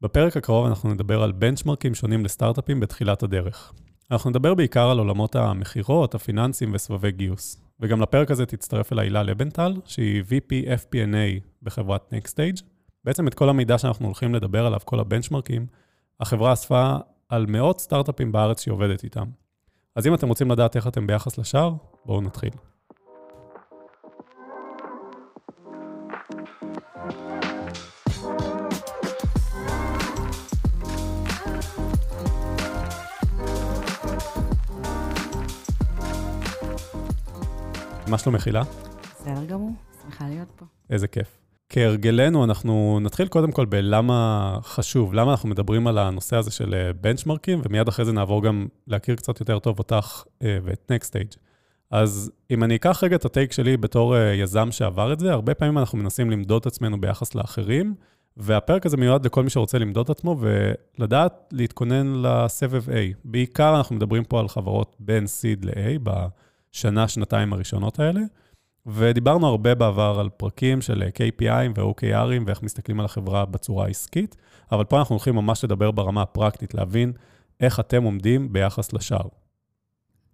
בפרק הקרוב אנחנו נדבר על בנצ'מרקים שונים לסטארט-אפים בתחילת הדרך. אנחנו נדבר בעיקר על עולמות המכירות, הפיננסים וסבבי גיוס. וגם לפרק הזה תצטרף אל הילה לבנטל, שהיא VP FP&A בחברת NextStage. בעצם את כל המידע שאנחנו הולכים לדבר עליו, כל הבנצ'מרקים, החברה אספה על מאות סטארט-אפים בארץ שהיא עובדת איתם. אז אם אתם רוצים לדעת איך אתם ביחס לשאר, בואו נתחיל. מה שלום מחילה? בסדר גמור, שמחה להיות פה. איזה כיף. כהרגלנו, אנחנו נתחיל קודם כל בלמה חשוב, למה אנחנו מדברים על הנושא הזה של בנצ'מרקים, ומיד אחרי זה נעבור גם להכיר קצת יותר טוב אותך אה, ואת NextStage. אז אם אני אקח רגע את הטייק שלי בתור אה, יזם שעבר את זה, הרבה פעמים אנחנו מנסים למדוד את עצמנו ביחס לאחרים, והפרק הזה מיועד לכל מי שרוצה למדוד את עצמו ולדעת להתכונן לסבב A. בעיקר אנחנו מדברים פה על חברות בין seed ל-A בשנה, שנתיים הראשונות האלה. ודיברנו הרבה בעבר על פרקים של KPIים ו-OKRים ואיך מסתכלים על החברה בצורה העסקית, אבל פה אנחנו הולכים ממש לדבר ברמה הפרקטית, להבין איך אתם עומדים ביחס לשאר.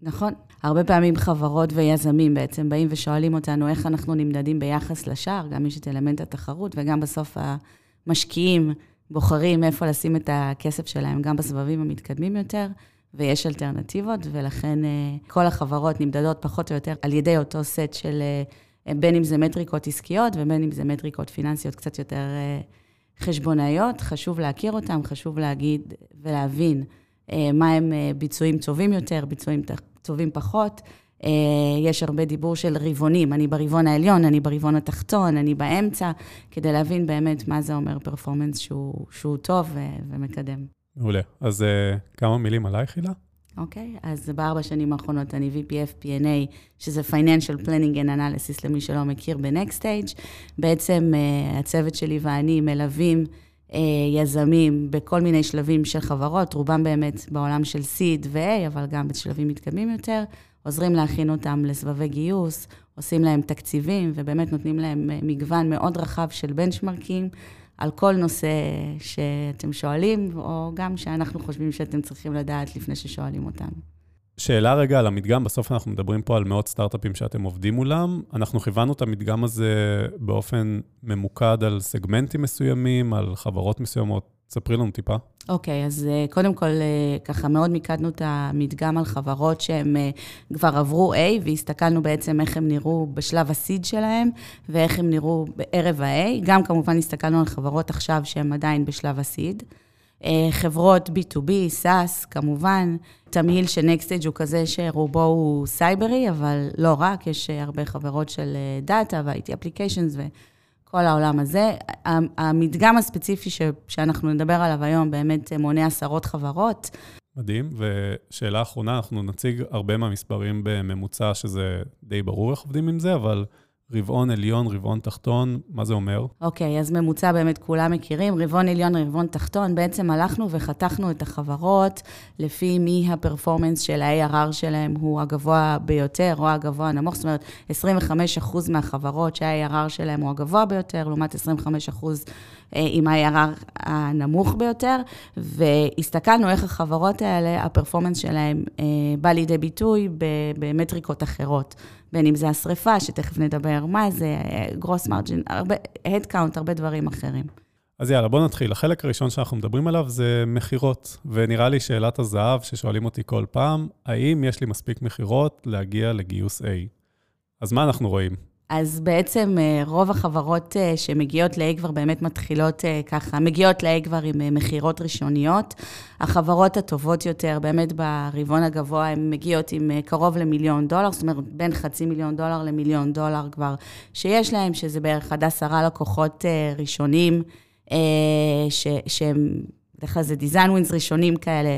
נכון. הרבה פעמים חברות ויזמים בעצם באים ושואלים אותנו איך אנחנו נמדדים ביחס לשאר, גם יש את אלמנט התחרות וגם בסוף המשקיעים בוחרים איפה לשים את הכסף שלהם, גם בסבבים המתקדמים יותר. ויש אלטרנטיבות, ולכן אה, כל החברות נמדדות פחות או יותר על ידי אותו סט של אה, בין אם זה מטריקות עסקיות ובין אם זה מטריקות פיננסיות קצת יותר אה, חשבונאיות. חשוב להכיר אותם, חשוב להגיד ולהבין מה הם ביצועים טובים יותר, ביצועים טובים פחות. יש הרבה דיבור של רבעונים, אני ברבעון העליון, אני ברבעון התחתון, אני באמצע, כדי להבין באמת מה זה אומר פרפורמנס שהוא, שהוא טוב ומקדם. מעולה. אז uh, כמה מילים עלייך, הילה? אוקיי, okay, אז בארבע שנים האחרונות אני VPF P&A, שזה Financial Planning and Analysis, למי שלא מכיר, ב-Next Stage. בעצם uh, הצוות שלי ואני מלווים uh, יזמים בכל מיני שלבים של חברות, רובם באמת בעולם של Seed ו-A, אבל גם בשלבים מתקדמים יותר. עוזרים להכין אותם לסבבי גיוס, עושים להם תקציבים, ובאמת נותנים להם מגוון מאוד רחב של בנצ'מרקים. על כל נושא שאתם שואלים, או גם שאנחנו חושבים שאתם צריכים לדעת לפני ששואלים אותנו. שאלה רגע על המדגם, בסוף אנחנו מדברים פה על מאות סטארט-אפים שאתם עובדים מולם. אנחנו כיוונו את המדגם הזה באופן ממוקד על סגמנטים מסוימים, על חברות מסוימות. ספרי לנו טיפה. אוקיי, okay, אז uh, קודם כל, uh, ככה מאוד מיקדנו את המדגם על חברות שהן uh, כבר עברו A, והסתכלנו בעצם איך הם נראו בשלב ה-seed שלהם, ואיך הם נראו בערב ה-A. גם כמובן הסתכלנו על חברות עכשיו שהן עדיין בשלב. Uh, חברות B2B, SaaS, כמובן. תמהיל של NextStage הוא כזה שרובו הוא סייברי, אבל לא רק, יש הרבה חברות של דאטה ו-IT ו... כל העולם הזה. המדגם הספציפי ש, שאנחנו נדבר עליו היום באמת מונה עשרות חברות. מדהים, ושאלה אחרונה, אנחנו נציג הרבה מהמספרים בממוצע, שזה די ברור איך עובדים עם זה, אבל רבעון עליון, רבעון תחתון, מה זה אומר? אוקיי, okay, אז ממוצע באמת כולם מכירים. רבעון עליון, רבעון תחתון, בעצם הלכנו וחתכנו את החברות לפי מי הפרפורמנס של ה-ARR שלהם הוא הגבוה ביותר או הגבוה הנמוך. זאת אומרת, 25% מהחברות שה-ARR שלהם הוא הגבוה ביותר, לעומת 25% אה, עם ה-ARR הנמוך ביותר, והסתכלנו איך החברות האלה, הפרפורמנס שלהם אה, בא לידי ביטוי במטריקות אחרות. בין אם זה השריפה, שתכף נדבר מה זה, גרוס מרג'ין, הרבה, הדקאונט, הרבה דברים אחרים. אז יאללה, בוא נתחיל. החלק הראשון שאנחנו מדברים עליו זה מכירות, ונראה לי שאלת הזהב ששואלים אותי כל פעם, האם יש לי מספיק מכירות להגיע לגיוס A? אז מה אנחנו רואים? אז בעצם אה, רוב החברות אה, שמגיעות ל-A כבר באמת מתחילות אה, ככה, מגיעות ל-A כבר עם מכירות ראשוניות. החברות הטובות יותר, באמת ברבעון הגבוה, הן מגיעות עם קרוב למיליון דולר, זאת אומרת, בין חצי מיליון דולר למיליון דולר כבר שיש להם, שזה בערך עד עשרה לקוחות ראשונים, ש- שהם... בדרך כלל זה design wins ראשונים כאלה,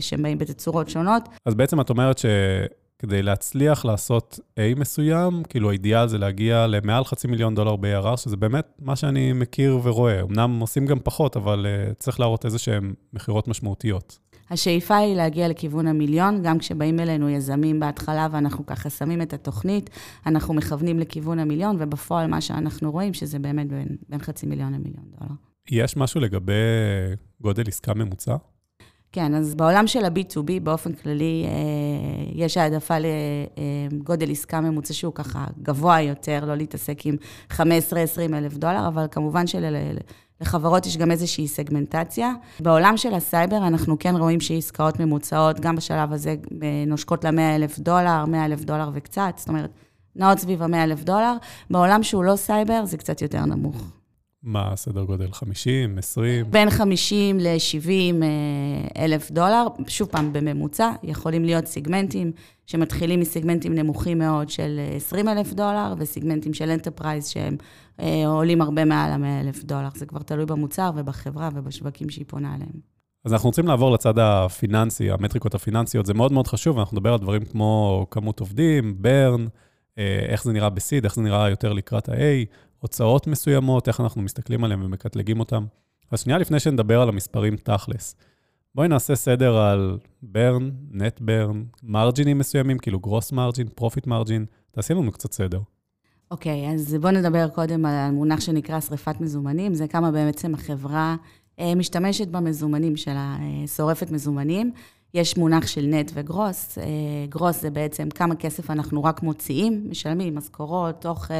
שהם באים בתצורות שונות. אז בעצם את אומרת ש... כדי להצליח לעשות A מסוים, כאילו האידיאל זה להגיע למעל חצי מיליון דולר ב-ARR, שזה באמת מה שאני מכיר ורואה. אמנם עושים גם פחות, אבל uh, צריך להראות איזה שהן מכירות משמעותיות. השאיפה היא להגיע לכיוון המיליון, גם כשבאים אלינו יזמים בהתחלה ואנחנו ככה שמים את התוכנית, אנחנו מכוונים לכיוון המיליון, ובפועל מה שאנחנו רואים, שזה באמת בין, בין חצי מיליון למיליון דולר. יש משהו לגבי גודל עסקה ממוצע? כן, אז בעולם של ה-B2B, באופן כללי, יש העדפה לגודל עסקה ממוצע שהוא ככה גבוה יותר, לא להתעסק עם 15-20 אלף דולר, אבל כמובן של... לחברות יש גם איזושהי סגמנטציה. בעולם של הסייבר אנחנו כן רואים שעסקאות ממוצעות, גם בשלב הזה נושקות ל-100 אלף דולר, 100 אלף דולר וקצת, זאת אומרת, נעות סביב ה-100 אלף דולר. בעולם שהוא לא סייבר, זה קצת יותר נמוך. מה הסדר גודל? 50, 20? בין 50 ל-70 אלף דולר, שוב פעם, בממוצע, יכולים להיות סיגמנטים שמתחילים מסיגמנטים נמוכים מאוד של 20 אלף דולר, וסיגמנטים של enterprise שהם אה, עולים הרבה מעל ה-100 אלף דולר. זה כבר תלוי במוצר ובחברה ובשווקים שהיא פונה אליהם. אז אנחנו רוצים לעבור לצד הפיננסי, המטריקות הפיננסיות. זה מאוד מאוד חשוב, אנחנו נדבר על דברים כמו כמות עובדים, burn, אה, איך זה נראה ב-seed, איך זה נראה יותר לקראת ה-A, הוצאות מסוימות, איך אנחנו מסתכלים עליהן ומקטלגים אותן. אז שנייה לפני שנדבר על המספרים תכלס. בואי נעשה סדר על burn, net burn, מרג'ינים מסוימים, כאילו gross margin, profit margin, תעשי לנו קצת סדר. אוקיי, okay, אז בואו נדבר קודם על המונח שנקרא שריפת מזומנים, זה כמה בעצם החברה אה, משתמשת במזומנים שלה, אה, שורפת מזומנים. יש מונח של נט וגרוס. אה, גרוס זה בעצם כמה כסף אנחנו רק מוציאים, משלמים משכורות, אוכל,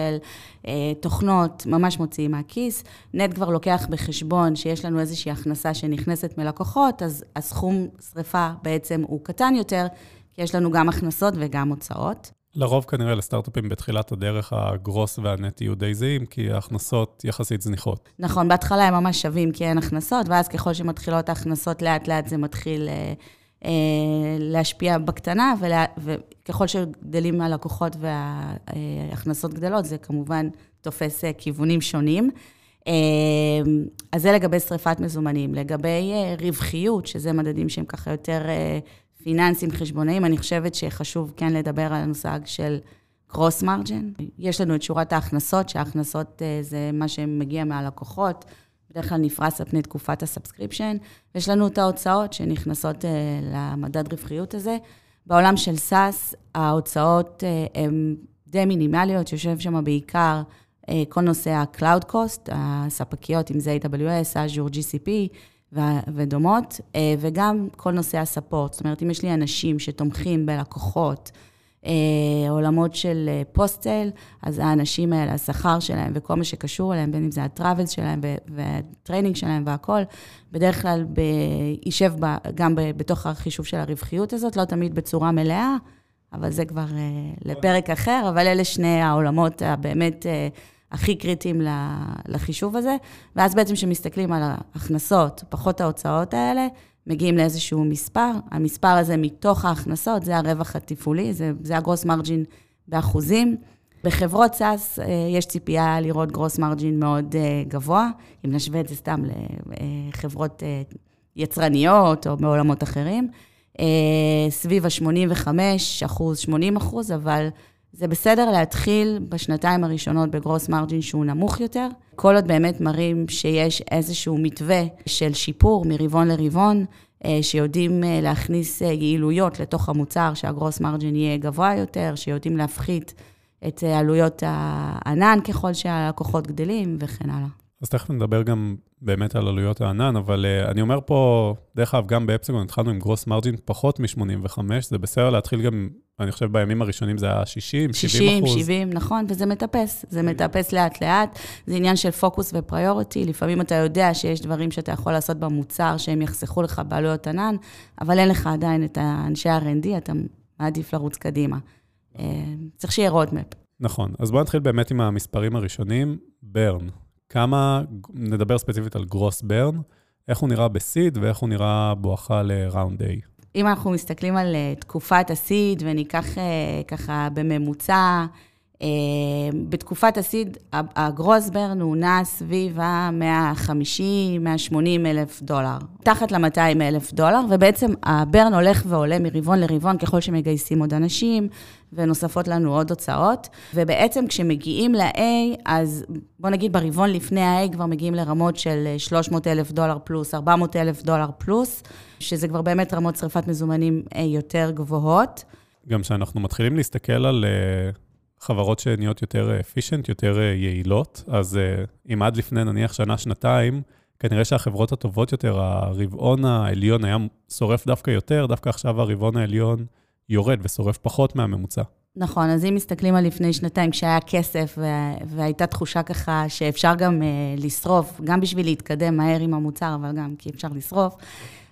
תוכנות, ממש מוציאים מהכיס. נט כבר לוקח בחשבון שיש לנו איזושהי הכנסה שנכנסת מלקוחות, אז הסכום שריפה בעצם הוא קטן יותר, כי יש לנו גם הכנסות וגם הוצאות. לרוב כנראה לסטארט-אפים בתחילת הדרך הגרוס והנט יהיו די זהים, כי ההכנסות יחסית זניחות. נכון, בהתחלה הם ממש שווים כי אין הכנסות, ואז ככל שמתחילות ההכנסות לאט-לאט זה מתחיל אה, אה, להשפיע בקטנה, ולה, וככל שגדלים הלקוחות וההכנסות גדלות, זה כמובן תופס אה, כיוונים שונים. אה, אז זה לגבי שריפת מזומנים. לגבי אה, רווחיות, שזה מדדים שהם ככה יותר... אה, פיננסיים, חשבונאים, אני חושבת שחשוב כן לדבר על המושג של קרוס מרג'ן. יש לנו את שורת ההכנסות, שההכנסות אה, זה מה שמגיע מהלקוחות, בדרך כלל נפרס על פני תקופת ה-subscription, ויש לנו את ההוצאות שנכנסות אה, למדד רווחיות הזה. בעולם של SaaS, ההוצאות אה, הן די מינימליות, יושב שם בעיקר כל נושא ה-Cloud Cost, הספקיות, אם זה AWS, Azure, GCP, ודומות, אה, וגם כל נושא ה-support. זאת אומרת, אם יש לי אנשים שתומכים בלקוחות, עולמות של post-sale, אה, אז האנשים האלה, השכר שלהם וכל מה שקשור אליהם, בין אם זה ה-travel שלהם וה-training שלהם והכול, בדרך כלל ב, יישב ב, גם ב, בתוך החישוב של הרווחיות הזאת, לא תמיד בצורה מלאה, אבל זה כבר לפרק אחר, אבל אלה שני העולמות הבאמת... הכי קריטיים לחישוב הזה, ואז בעצם כשמסתכלים על ההכנסות, פחות ההוצאות האלה, מגיעים לאיזשהו מספר. המספר הזה מתוך ההכנסות, זה הרווח התפעולי, זה, זה ה-gross margin באחוזים. בחברות SaaS אה, יש ציפייה לראות gross margin מאוד אה, גבוה, אם נשווה את זה סתם לחברות אה, יצרניות או בעולמות אחרים. סביב ה-85 אחוז, 80 אחוז, אבל זה בסדר להתחיל בשנתיים הראשונות ב-gross margin שהוא נמוך יותר, כל עוד באמת מראים שיש איזשהו מתווה של שיפור מרבעון לרבעון, אה, שיודעים אה, להכניס אה, יעילויות לתוך המוצר, שה-gross margin יהיה גבוה יותר, שיודעים להפחית את עלויות הענן ככל שהלקוחות גדלים וכן הלאה. אז תכף נדבר גם באמת על עלויות הענן, אבל uh, אני אומר פה, דרך אגב, גם ב-Epsagon התחלנו עם gross margin פחות מ-85, זה בסדר להתחיל גם, אני חושב בימים הראשונים זה היה 60, 70 אחוז. 60, 70, נכון, וזה מטפס, זה מטפס לאט-לאט, זה עניין של פוקוס ו-priority, לפעמים אתה יודע שיש דברים שאתה יכול לעשות במוצר שהם יחסכו לך בעלויות ענן, אבל אין לך עדיין את האנשי R&D, אתה מעדיף לרוץ קדימה. Uh, צריך שיהיה roadmap. נכון, אז בואו נתחיל באמת עם המספרים הראשונים. burn, כמה, נדבר ספציפית על gross burn, איך הוא נראה ב-seed ואיך הוא נראה בואכה ל-round A. אם אנחנו מסתכלים על אה, תקופת ה-seed וניקח אה, ככה בממוצע, בתקופת ה-seed, ה-gross burn הוא נע סביב ה-150-180 אלף דולר, תחת ל-200 אלף דולר, ובעצם הברן הולך ועולה מרבעון לרבעון ככל שמגייסים עוד אנשים, ונוספות לנו עוד הוצאות. ובעצם כשמגיעים ל-A, אז בוא נגיד ברבעון לפני ה-A כבר מגיעים לרמות של 300 אלף דולר פלוס, 400 אלף דולר פלוס, שזה כבר באמת רמות שרפת מזומנים יותר גבוהות. גם כשאנחנו מתחילים להסתכל על... חברות שנהיות יותר אפישנט, יותר אה, יעילות. אז אה, אם עד לפני נניח שנה-שנתיים, כנראה שהחברות הטובות יותר, הרבעון העליון היה שורף דווקא יותר, דווקא עכשיו הרבעון העליון יורד ושורף פחות מהממוצע. נכון, אז אם מסתכלים על לפני שנתיים, כשהיה כסף והייתה תחושה ככה שאפשר גם uh, לשרוף, גם בשביל להתקדם מהר עם המוצר, אבל גם כי אפשר לשרוף,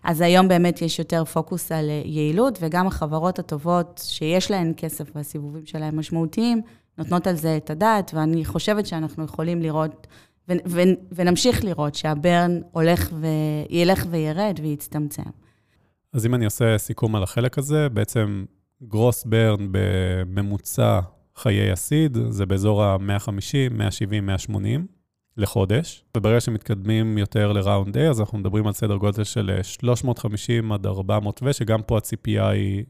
אז היום באמת יש יותר פוקוס על uh, יעילות, וגם החברות הטובות שיש להן כסף והסיבובים שלהן משמעותיים, נותנות על זה את הדעת, ואני חושבת שאנחנו יכולים לראות, ו- ו- ונמשיך לראות שהברן הולך וילך וירד ויצטמצם. אז אם אני עושה סיכום על החלק הזה, בעצם גרוס ברן בממוצע חיי הסיד, זה באזור ה-150, 170, 180 לחודש, וברגע שמתקדמים יותר לראונד A, אז אנחנו מדברים על סדר גודל של 350 עד 400 ו, שגם פה הציפייה היא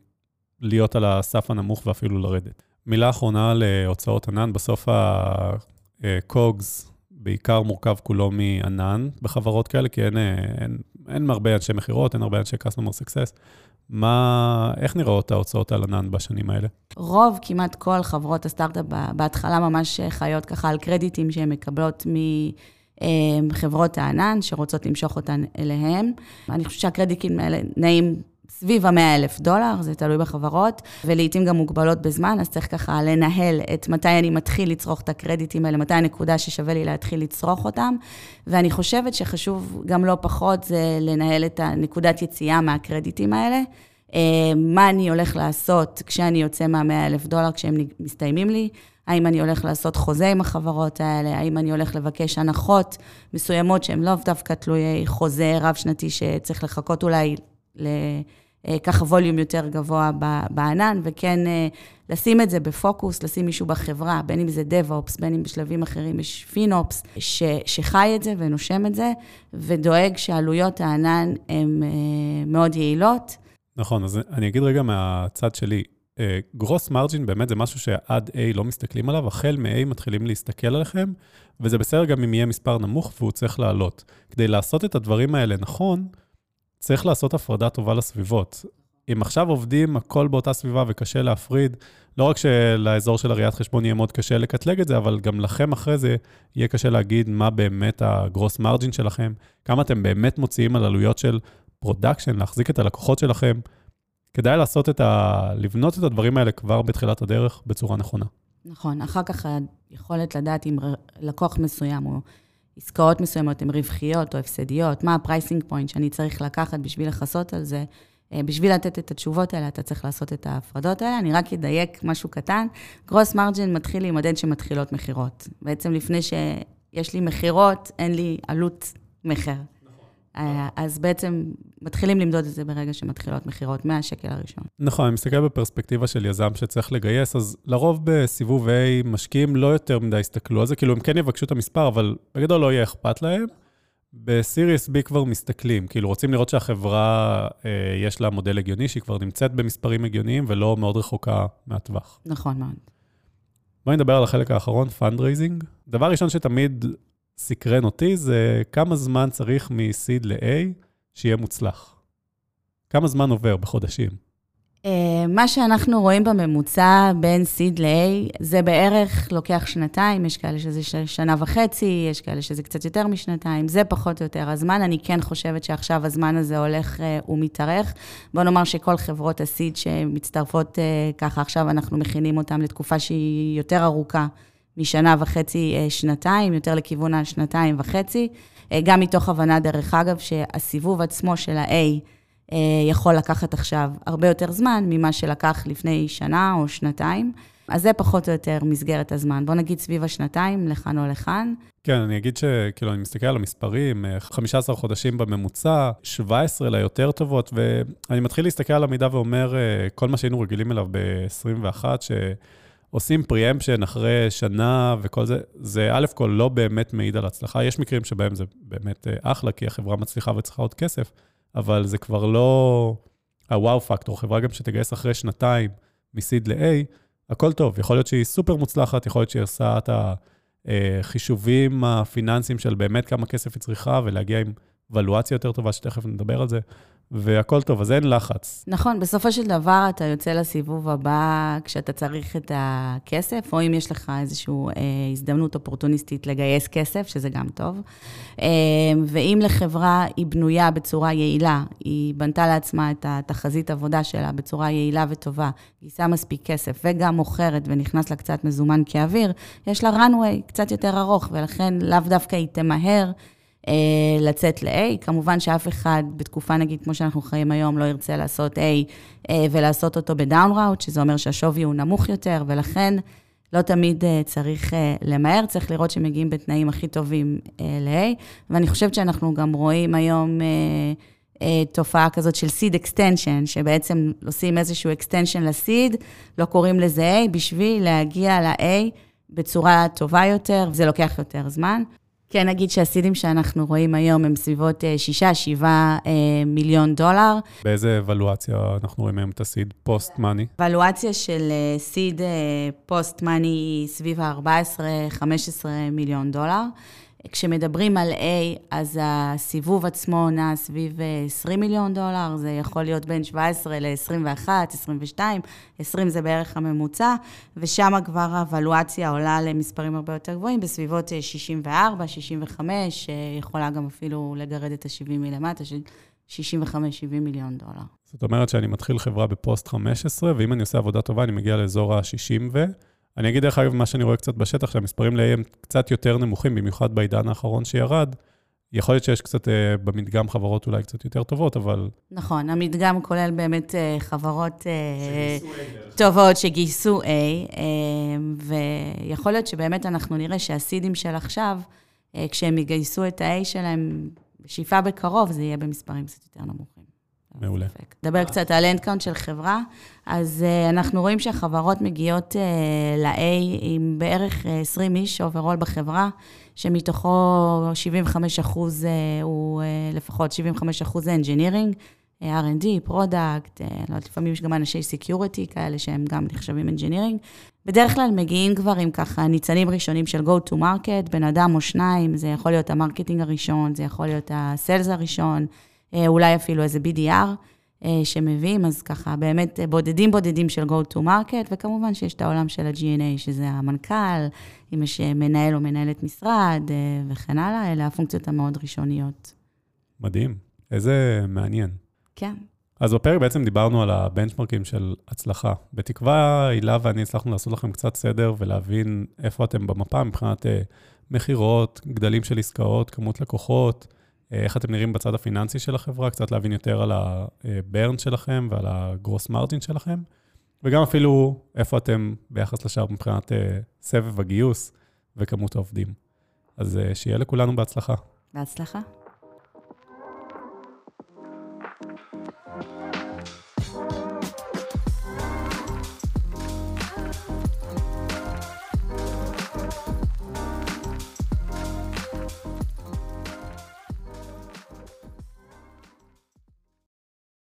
להיות על הסף הנמוך ואפילו לרדת. מילה אחרונה להוצאות ענן, בסוף ה-COGS בעיקר מורכב כולו מענן בחברות כאלה, כי אין, אין, אין הרבה אנשי מכירות, אין הרבה אנשי customer success. מה, איך נראות ההוצאות על ענן בשנים האלה? רוב, כמעט כל חברות הסטארט-אפ בהתחלה ממש חיות ככה על קרדיטים שהן מקבלות מחברות הענן, שרוצות למשוך אותן אליהן. אני חושבת שהקרדיטים האלה נעים סביב ה-100 אלף דולר, זה תלוי בחברות, ולעיתים גם מוגבלות בזמן, אז צריך ככה לנהל את מתי אני מתחיל לצרוך את הקרדיטים האלה, מתי הנקודה ששווה לי להתחיל לצרוך אותם. ואני חושבת שחשוב גם לא פחות זה לנהל את הנקודת יציאה מהקרדיטים האלה. אה, מה אני הולך לעשות כשאני יוצא מה-100 אלף דולר, כשהם מסתיימים לי? האם אני הולך לעשות חוזה עם החברות האלה? האם אני הולך לבקש הנחות מסוימות שהן לאו דווקא תלויי חוזה רב-שנתי שצריך לחכות אולי ככה ווליום יותר גבוה בענן, וכן אה, לשים את זה בפוקוס, לשים מישהו בחברה, בין אם זה DevOps, בין אם בשלבים אחרים יש פינופס, ש, שחי את זה ונושם את זה, ודואג שעלויות הענן הן אה, מאוד יעילות. נכון, אז אני אגיד רגע מהצד שלי, גרוס מרג'ין באמת זה משהו שעד A לא מסתכלים עליו, החל מ-A מתחילים להסתכל עליכם, וזה בסדר גם אם יהיה מספר נמוך והוא צריך לעלות. כדי לעשות את הדברים האלה נכון, צריך לעשות הפרדה טובה לסביבות. אם עכשיו עובדים הכל באותה סביבה וקשה להפריד, לא רק שלאזור של הראיית חשבון יהיה מאוד קשה לקטלג את זה, אבל גם לכם אחרי זה יהיה קשה להגיד מה באמת ה-gross margin שלכם, כמה אתם באמת מוציאים על עלויות של production, להחזיק את הלקוחות שלכם. כדאי לעשות את ה... לבנות את הדברים האלה כבר בתחילת הדרך בצורה נכונה. נכון, אחר כך היכולת לדעת אם לקוח מסוים או עסקאות מסוימות הן רווחיות או הפסדיות, מה ה-pricing point שאני צריך לקחת בשביל לכסות על זה. אה, בשביל לתת את התשובות האלה, אתה צריך לעשות את ההפרדות האלה. אני רק אדייק משהו קטן. gross margin מתחיל להימדד שמתחילות מכירות. בעצם לפני שיש לי מכירות, אין לי עלות מכר. אה, אז בעצם מתחילים למדוד את זה ברגע שמתחילות מכירות, מהשקל הראשון. נכון, אני מסתכל בפרספקטיבה של יזם שצריך לגייס, אז לרוב בסיבוב A משקיעים לא יותר מדי יסתכלו על זה, כאילו הם כן יבקשו את המספר, אבל בגדול לא יהיה אכפת להם. בסיריוס B כבר מסתכלים, כאילו רוצים לראות שהחברה, אה, יש לה מודל הגיוני, שהיא כבר נמצאת במספרים הגיוניים ולא מאוד רחוקה מהטווח. נכון מאוד. בואי נדבר על החלק האחרון, fundraising. דבר ראשון שתמיד סקרן אותי זה כמה זמן צריך מ-seed ל-A שיהיה מוצלח. כמה זמן עובר בחודשים? אה, מה שאנחנו רואים בממוצע בין seed ל-A, זה בערך לוקח שנתיים, יש כאלה שזה שנה וחצי, יש כאלה שזה קצת יותר משנתיים, זה פחות או יותר הזמן. אני כן חושבת שעכשיו הזמן הזה הולך uh, ומתארך. בוא נאמר שכל חברות ה-seed שמצטרפות uh, ככה, עכשיו אנחנו מכינים אותן לתקופה שהיא יותר ארוכה. משנה וחצי, אה, שנתיים, יותר לכיוון השנתיים וחצי. אה, גם מתוך הבנה, דרך אגב, שהסיבוב עצמו של ה-A אה, יכול לקחת עכשיו הרבה יותר זמן ממה שלקח לפני שנה או שנתיים. אז זה פחות או יותר מסגרת הזמן. בוא נגיד סביב השנתיים, לכאן או לכאן. כן, אני אגיד שכאילו, אני מסתכל על המספרים, 15 חודשים בממוצע, 17 ליותר טובות, ואני מתחיל להסתכל על המידע ואומר, כל מה שהיינו רגילים אליו ב-21, ש... עושים פריאמפשן אחרי שנה וכל זה, זה א' כל לא באמת מעיד על הצלחה. יש מקרים שבהם זה באמת אה, אחלה, כי החברה מצליחה וצריכה עוד כסף, אבל זה כבר לא הוואו פקטור. חברה גם שתגייס אחרי שנתיים מ-seed ל-A, הכל טוב. יכול להיות שהיא סופר מוצלחת, יכול להיות שהיא עושה את החישובים הפיננסיים של באמת כמה כסף היא צריכה, ולהגיע עם ולואציה יותר טובה, שתכף נדבר על זה. והכל טוב, אז אין לחץ. נכון, בסופו של דבר אתה יוצא לסיבוב הבא כשאתה צריך את הכסף, או אם יש לך איזושהי אה, הזדמנות אופורטוניסטית לגייס כסף, שזה גם טוב. אה, ואם לחברה היא בנויה בצורה יעילה, היא בנתה לעצמה את התחזית עבודה שלה בצורה יעילה וטובה, גייסה מספיק כסף וגם מוכרת ונכנס לה קצת מזומן כאוויר, יש לה runway קצת יותר ארוך, ולכן לאו דווקא היא תמהר. אה, לצאת ל-A. כמובן שאף אחד בתקופה, נגיד, כמו שאנחנו חיים היום, לא ירצה לעשות A אה, ולעשות אותו בדאון ראוט, שזה אומר שהשווי הוא נמוך יותר, ולכן לא תמיד אה, צריך למהר, צריך לראות שמגיעים בתנאים הכי טובים ל-A. ואני חושבת שאנחנו גם רואים היום תופעה כזאת של seed extension, שבעצם עושים איזשהו extension ל-seed, לא קוראים לזה A, בשביל להגיע ל-A בצורה טובה יותר, זה לוקח יותר זמן. כן, נגיד שהסידים שאנחנו רואים היום הם סביבות 6-7 אה, אה, מיליון דולר. באיזה אבלואציה אנחנו רואים היום את ה-seed post-money? הוולואציה של seed post-money היא סביב ה-14-15 מיליון דולר. כשמדברים על A, אז הסיבוב עצמו נע סביב 20 מיליון דולר, זה יכול להיות בין 17 ל-21, 22, 20 זה בערך הממוצע, ושם כבר הוולואציה עולה למספרים הרבה יותר גבוהים, בסביבות 64, 65, יכולה גם אפילו לגרד את ה-70 מלמטה, של 65-70 מיליון דולר. זאת אומרת שאני מתחיל חברה בפוסט 15, ואם אני עושה עבודה טובה, אני מגיע לאזור ה-60 ו... אני אגיד, דרך אגב, מה שאני רואה קצת בשטח, שהמספרים ל הם קצת יותר נמוכים, במיוחד בעידן האחרון שירד. יכול להיות שיש קצת uh, במדגם חברות אולי קצת יותר טובות, אבל... נכון, המדגם כולל באמת uh, חברות uh, טובות שגייסו A, ויכול להיות שבאמת אנחנו נראה שהסידים של עכשיו, כשהם יגייסו את ה-A שלהם, בשאיפה בקרוב, זה יהיה במספרים קצת יותר נמוכים. מעולה. נדבר קצת על headcount של חברה. אז uh, אנחנו רואים שהחברות מגיעות uh, ל-A עם בערך 20 איש overall בחברה, שמתוכו 75 אחוז הוא לפחות 75 אחוז uh, R&D, product, לא יודעת, לפעמים יש גם אנשי security כאלה שהם גם נחשבים engineering. בדרך כלל מגיעים כבר עם ככה ניצנים ראשונים של go to market, בן אדם או שניים, זה יכול להיות ה-marketing הראשון, זה יכול להיות ה-sales הראשון. אה, אולי אפילו איזה BDR אה, שמביאים, אז ככה, באמת בודדים בודדים של Go to Market, וכמובן שיש את העולם של ה-G&A, שזה המנכ"ל, אם יש אה, מנהל או מנהלת משרד וכן הלאה, אלה הפונקציות המאוד ראשוניות. מדהים, איזה מעניין. כן. אז בפרק בעצם דיברנו על הבנצ'מרקים של הצלחה. בתקווה, הילה ואני הצלחנו לעשות לכם קצת סדר ולהבין איפה אתם במפה מבחינת מכירות, גדלים של עסקאות, כמות לקוחות, איך אתם נראים בצד הפיננסי של החברה, קצת להבין יותר על הברן שלכם ועל הגרוס מרג'ין שלכם, וגם אפילו איפה אתם ביחס לשאר מבחינת אה, סבב הגיוס וכמות העובדים. אז אה, שיהיה לכולנו בהצלחה. בהצלחה.